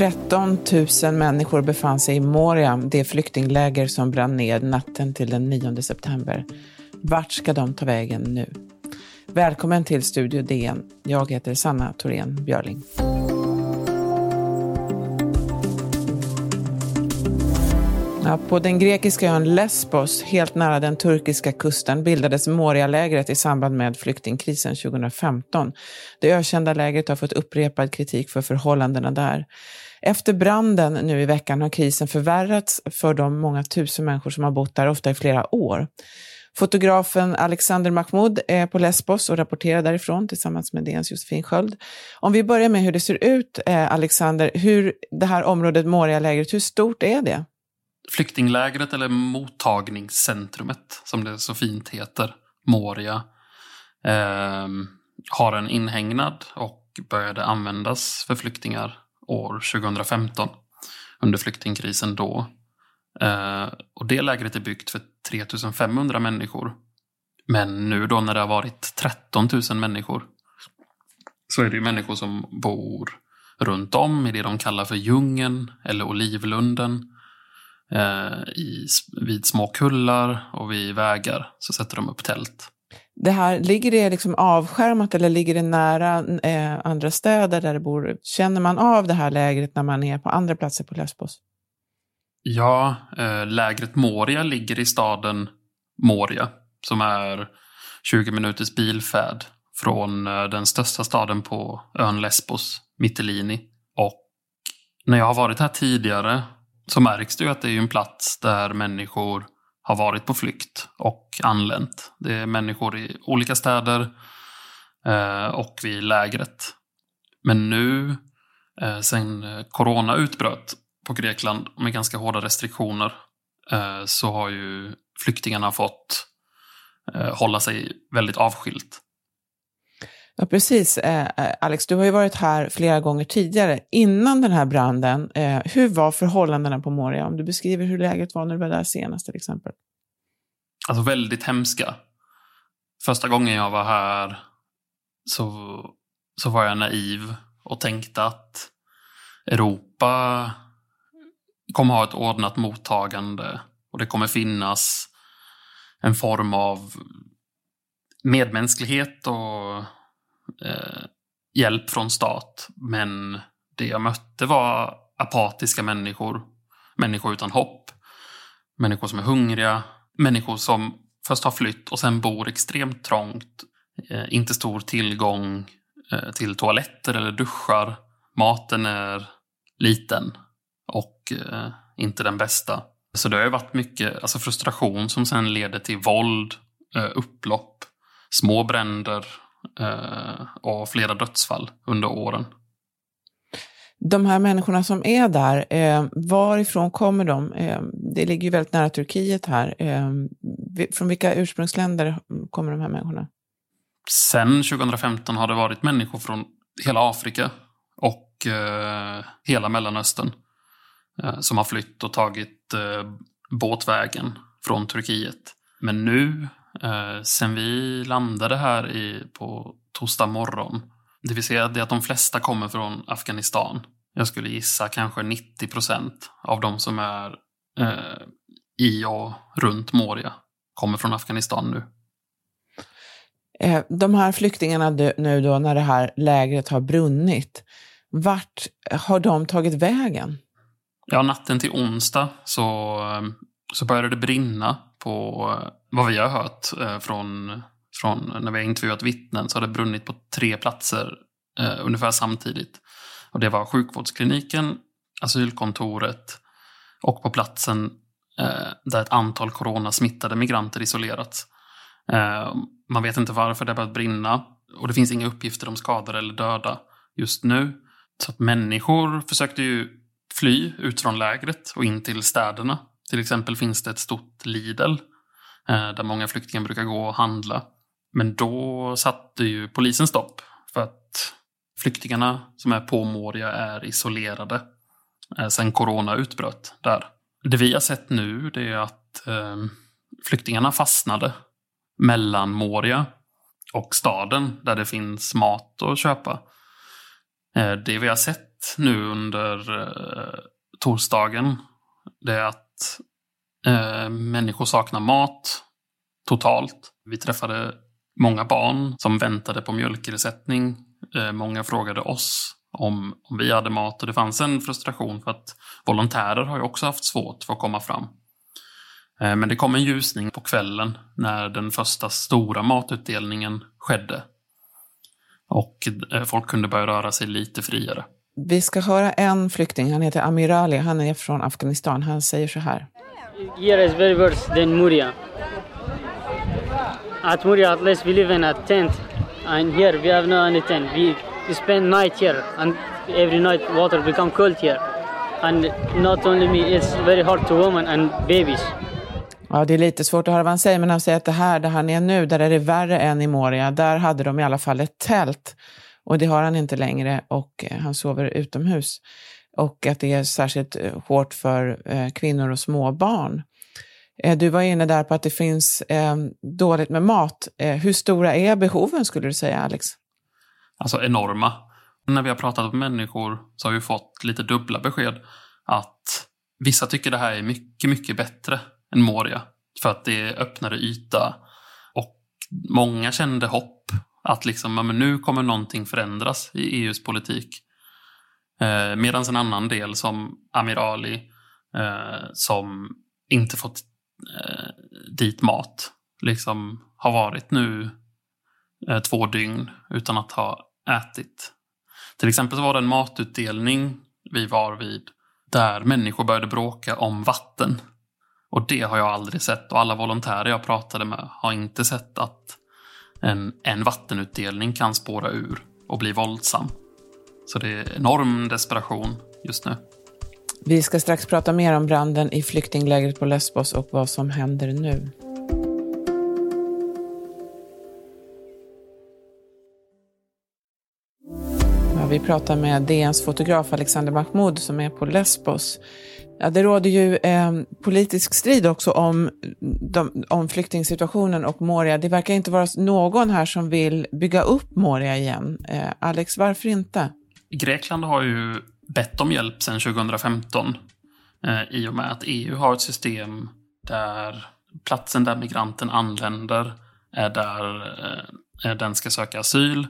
13 000 människor befann sig i Moria, det flyktingläger som brann ned natten till den 9 september. Vart ska de ta vägen nu? Välkommen till Studio DN. Jag heter Sanna Thorén Björling. Ja, på den grekiska ön Lesbos, helt nära den turkiska kusten, bildades Moria-lägret i samband med flyktingkrisen 2015. Det ökända lägret har fått upprepad kritik för förhållandena där. Efter branden nu i veckan har krisen förvärrats för de många tusen människor som har bott där, ofta i flera år. Fotografen Alexander Mahmoud är på Lesbos och rapporterar därifrån tillsammans med DNs Josefin Sköld. Om vi börjar med hur det ser ut, eh, Alexander, hur det här området, Moria-lägret, hur stort är det? Flyktinglägret eller mottagningscentrumet, som det så fint heter, Moria, eh, har en inhägnad och började användas för flyktingar år 2015 under flyktingkrisen då. Eh, och det lägret är byggt för 3500 människor. Men nu då när det har varit 13 000 människor så är det ju människor som bor runt om i det de kallar för djungeln eller olivlunden. Eh, i, vid små kullar och vid vägar så sätter de upp tält. Det här, ligger det liksom avskärmat eller ligger det nära eh, andra städer där det bor? Känner man av det här lägret när man är på andra platser på Lesbos? Ja, eh, lägret Moria ligger i staden Moria som är 20 minuters bilfärd från eh, den största staden på ön Lesbos, Mytilini. Och när jag har varit här tidigare så märks det ju att det är en plats där människor har varit på flykt och anlänt. Det är människor i olika städer eh, och vid lägret. Men nu, eh, sen corona utbröt på Grekland med ganska hårda restriktioner, eh, så har ju flyktingarna fått hålla sig väldigt avskilt. Ja, precis. Eh, eh, Alex, du har ju varit här flera gånger tidigare. Innan den här branden, eh, hur var förhållandena på Moria? Om du beskriver hur läget var när du var där senast till exempel. Alltså väldigt hemska. Första gången jag var här så, så var jag naiv och tänkte att Europa kommer ha ett ordnat mottagande och det kommer finnas en form av medmänsklighet och eh, hjälp från stat. Men det jag mötte var apatiska människor, människor utan hopp, människor som är hungriga, människor som först har flytt och sen bor extremt trångt, eh, inte stor tillgång eh, till toaletter eller duschar. Maten är liten och eh, inte den bästa. Så det har ju varit mycket alltså frustration som sen leder till våld, eh, upplopp, små bränder och flera dödsfall under åren. De här människorna som är där, eh, varifrån kommer de? Eh, det ligger ju väldigt nära Turkiet här. Eh, från vilka ursprungsländer kommer de här människorna? Sen 2015 har det varit människor från hela Afrika och eh, hela Mellanöstern eh, som har flytt och tagit eh, båtvägen från Turkiet. Men nu, eh, sen vi landade här i, på torsdag morgon, det vill säga det att de flesta kommer från Afghanistan. Jag skulle gissa kanske 90 procent av de som är eh, i och runt Moria kommer från Afghanistan nu. Eh, de här flyktingarna nu då, när det här lägret har brunnit, vart har de tagit vägen? Ja, natten till onsdag så, eh, så började det brinna på eh, vad vi har hört eh, från, från när vi har intervjuat vittnen så har det brunnit på tre platser eh, ungefär samtidigt. Och det var sjukvårdskliniken, asylkontoret och på platsen eh, där ett antal coronasmittade migranter isolerats. Eh, man vet inte varför det har börjat brinna och det finns inga uppgifter om skadade eller döda just nu. Så att människor försökte ju fly ut från lägret och in till städerna. Till exempel finns det ett stort Lidl eh, där många flyktingar brukar gå och handla. Men då satte ju polisen stopp för att flyktingarna som är på Moria är isolerade eh, sen corona utbröt där. Det vi har sett nu det är att ehm, flyktingarna fastnade mellan Moria och staden där det finns mat att köpa. Eh, det vi har sett nu under torsdagen det är att eh, människor saknar mat totalt. Vi träffade många barn som väntade på mjölkersättning. Eh, många frågade oss om, om vi hade mat och det fanns en frustration för att volontärer har ju också haft svårt för att komma fram. Eh, men det kom en ljusning på kvällen när den första stora matutdelningen skedde. Och eh, folk kunde börja röra sig lite friare. Vi ska höra en flykting, han heter Amirali, han är från Afghanistan. Han säger så här. Here is very worse than Muria. At Muria at least we live in a tent and here we have no any tent. We spend night here and every night water become cold here. And not only me, it's very hard to women and babies. Ja, det är lite svårt att höra vad han säger, men han säger att det här där han är nu, där är det värre än i Moria. Där hade de i alla fall ett tält och det har han inte längre och eh, han sover utomhus. Och att det är särskilt eh, hårt för eh, kvinnor och små barn. Eh, du var inne där på att det finns dåligt med mat. Hur stora är behoven skulle du säga, Alex? Alltså enorma. När vi har pratat med människor så har vi fått lite dubbla besked. Att vissa tycker det här är mycket, mycket bättre än Moria. För att det är öppnare yta. Och många kände hopp att liksom, men nu kommer någonting förändras i EUs politik. Eh, Medan en annan del som Amirali, eh, som inte fått eh, dit mat, liksom har varit nu eh, två dygn utan att ha ätit. Till exempel så var det en matutdelning vi var vid där människor började bråka om vatten. Och det har jag aldrig sett och alla volontärer jag pratade med har inte sett att en, en vattenutdelning kan spåra ur och bli våldsam. Så det är enorm desperation just nu. Vi ska strax prata mer om branden i flyktinglägret på Lesbos och vad som händer nu. Vi pratar med DNs fotograf Alexander Mahmoud som är på Lesbos. Ja, det råder ju eh, politisk strid också om, de, om flyktingsituationen och Moria. Det verkar inte vara någon här som vill bygga upp Moria igen. Eh, Alex, varför inte? Grekland har ju bett om hjälp sedan 2015 eh, i och med att EU har ett system där platsen där migranten anländer är där eh, den ska söka asyl.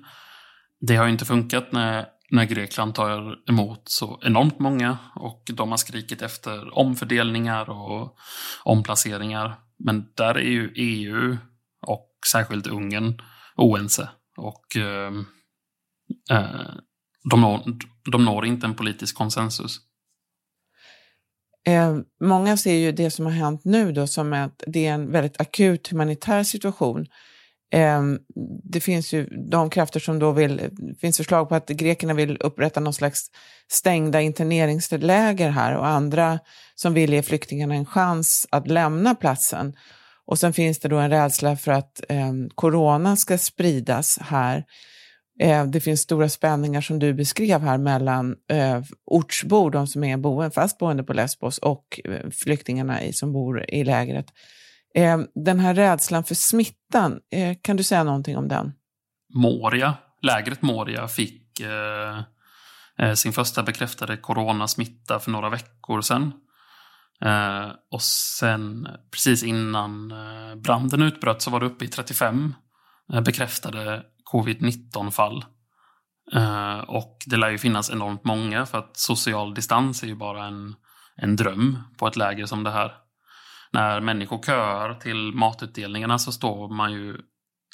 Det har ju inte funkat när när Grekland tar emot så enormt många och de har skrikit efter omfördelningar och omplaceringar. Men där är ju EU och särskilt Ungern oense. Och eh, eh, de, når, de når inte en politisk konsensus. Eh, många ser ju det som har hänt nu då som att det är en väldigt akut humanitär situation Ehm, det finns ju de krafter som då vill, det finns förslag på att grekerna vill upprätta någon slags stängda interneringsläger här och andra som vill ge flyktingarna en chans att lämna platsen. Och sen finns det då en rädsla för att eh, corona ska spridas här. Eh, det finns stora spänningar som du beskrev här mellan eh, ortsbor, de som är boende, fast boende på Lesbos, och eh, flyktingarna i, som bor i lägret. Eh, den här rädslan för smittan, eh, kan du säga någonting om den? Moria, lägret Moria fick eh, eh, sin första bekräftade coronasmitta för några veckor sedan. Eh, och sen precis innan eh, branden utbröt så var det uppe i 35 eh, bekräftade covid-19 fall. Eh, och det lär ju finnas enormt många för att social distans är ju bara en, en dröm på ett läger som det här när människor köar till matutdelningarna så står man ju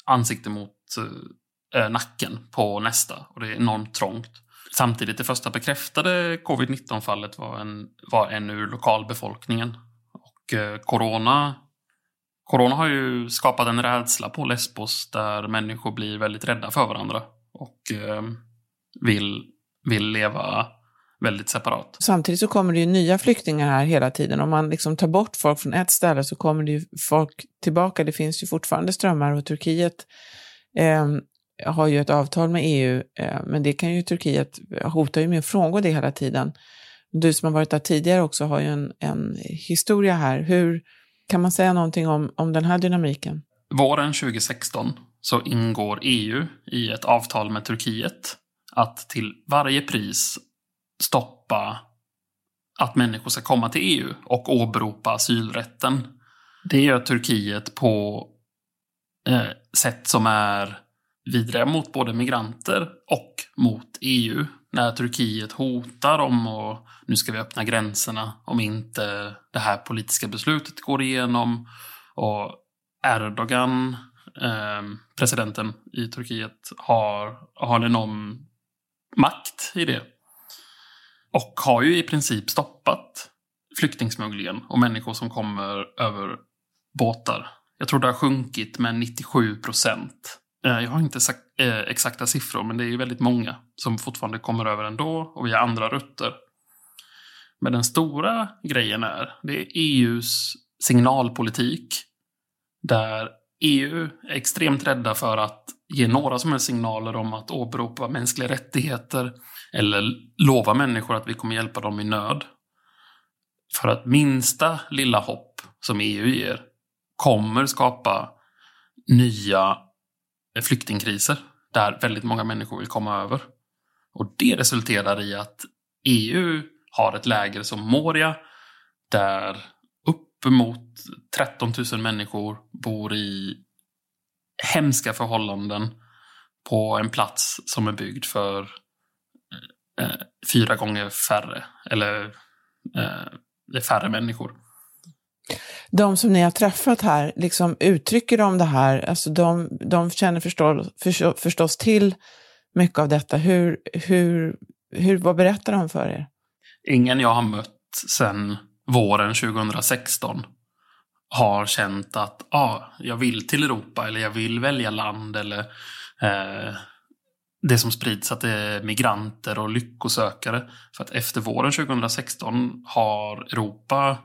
ansikte mot eh, eh, nacken på nästa och det är enormt trångt. Samtidigt det första bekräftade covid-19-fallet var en, var en ur lokalbefolkningen. Och eh, corona, corona har ju skapat en rädsla på Lesbos där människor blir väldigt rädda för varandra och eh, vill, vill leva väldigt separat. Samtidigt så kommer det ju nya flyktingar här hela tiden. Om man liksom tar bort folk från ett ställe så kommer det ju folk tillbaka. Det finns ju fortfarande strömmar och Turkiet eh, har ju ett avtal med EU, eh, men det kan ju Turkiet hotar ju med att frångå det hela tiden. du som har varit där tidigare också har ju en, en historia här. Hur kan man säga någonting om, om den här dynamiken? Våren 2016 så ingår EU i ett avtal med Turkiet att till varje pris stoppa att människor ska komma till EU och åberopa asylrätten. Det gör Turkiet på eh, sätt som är vidriga mot både migranter och mot EU. När Turkiet hotar om att nu ska vi öppna gränserna om inte det här politiska beslutet går igenom. Och Erdogan, eh, presidenten i Turkiet, har, har en enorm makt i det. Och har ju i princip stoppat flyktingsmugglingen och människor som kommer över båtar. Jag tror det har sjunkit med 97 procent. Eh, jag har inte eh, exakta siffror, men det är ju väldigt många som fortfarande kommer över ändå och via andra rutter. Men den stora grejen är, det är EUs signalpolitik. Där EU är extremt rädda för att ge några som helst signaler om att åberopa mänskliga rättigheter eller lova människor att vi kommer hjälpa dem i nöd. För att minsta lilla hopp som EU ger kommer skapa nya flyktingkriser där väldigt många människor vill komma över. Och det resulterar i att EU har ett läger som Moria där uppemot 13 000 människor bor i hemska förhållanden på en plats som är byggd för eh, fyra gånger färre, eller eh, det är färre människor. De som ni har träffat här, liksom uttrycker de det här? Alltså de, de känner förstås, förstås till mycket av detta. Hur, hur, hur, vad berättar de för er? Ingen jag har mött sedan våren 2016 har känt att ah, jag vill till Europa eller jag vill välja land eller eh, det som sprids att det är migranter och lyckosökare. För att efter våren 2016 har Europa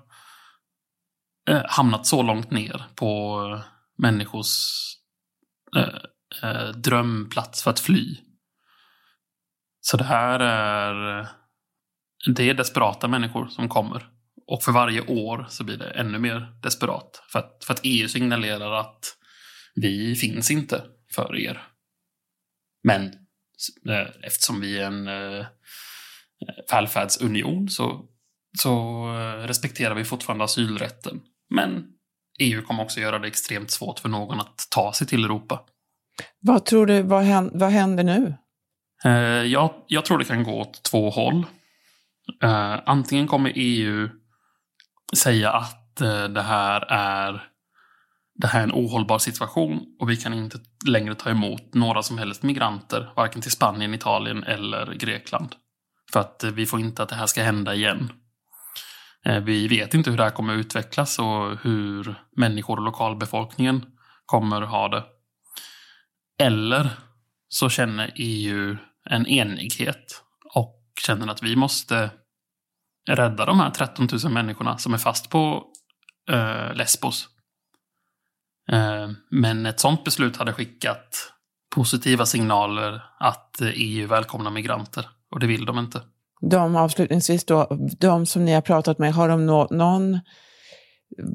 eh, hamnat så långt ner på eh, människors eh, eh, drömplats för att fly. Så det här är, det är desperata människor som kommer. Och för varje år så blir det ännu mer desperat. För att, för att EU signalerar att vi finns inte för er. Men eftersom vi är en eh, välfärdsunion så, så eh, respekterar vi fortfarande asylrätten. Men EU kommer också göra det extremt svårt för någon att ta sig till Europa. Vad tror du, vad händer, vad händer nu? Jag, jag tror det kan gå åt två håll. Antingen kommer EU säga att eh, det här är det här är en ohållbar situation och vi kan inte längre ta emot några som helst migranter, varken till Spanien, Italien eller Grekland. För att eh, vi får inte att det här ska hända igen. Eh, vi vet inte hur det här kommer utvecklas och hur människor och lokalbefolkningen kommer ha det. Eller så känner EU en enighet och känner att vi måste rädda de här 13 000 människorna som är fast på eh, Lesbos. Eh, men ett sånt beslut hade skickat positiva signaler att EU välkomnar migranter. Och det vill de inte. De avslutningsvis då, de som ni har pratat med, har de no någon...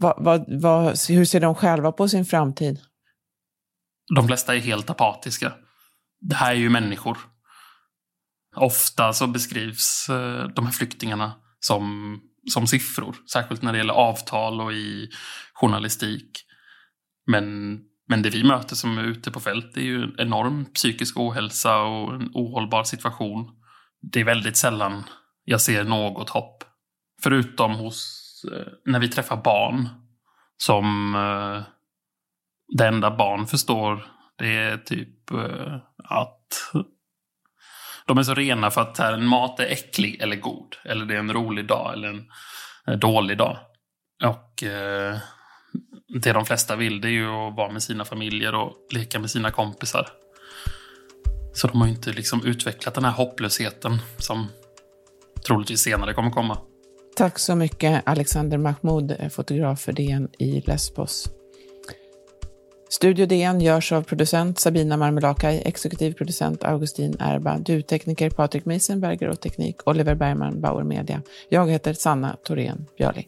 Va, va, va, hur ser de själva på sin framtid? De flesta är helt apatiska. Det här är ju människor. Ofta så beskrivs eh, de här flyktingarna som, som siffror. Särskilt när det gäller avtal och i journalistik. Men, men det vi möter som är ute på fält är ju en enorm psykisk ohälsa och en ohållbar situation. Det är väldigt sällan jag ser något hopp. Förutom hos eh, när vi träffar barn som eh, det enda barn förstår det är typ eh, att de är så rena för att här, en mat är äcklig eller god. Eller det är en rolig dag eller en eh, dålig dag. Och eh, det de flesta vill det är ju att vara med sina familjer och leka med sina kompisar. Så de har inte liksom utvecklat den här hopplösheten som troligtvis senare kommer komma. Tack så mycket Alexander Mahmoud, fotograf för DN i Lesbos. Studio DN görs av producent Sabina Marmelakai, exekutiv producent Augustin Erba, du-tekniker Patrik Meisenberger och teknik Oliver Bergman, Bauer Media. Jag heter Sanna Thorén Björling.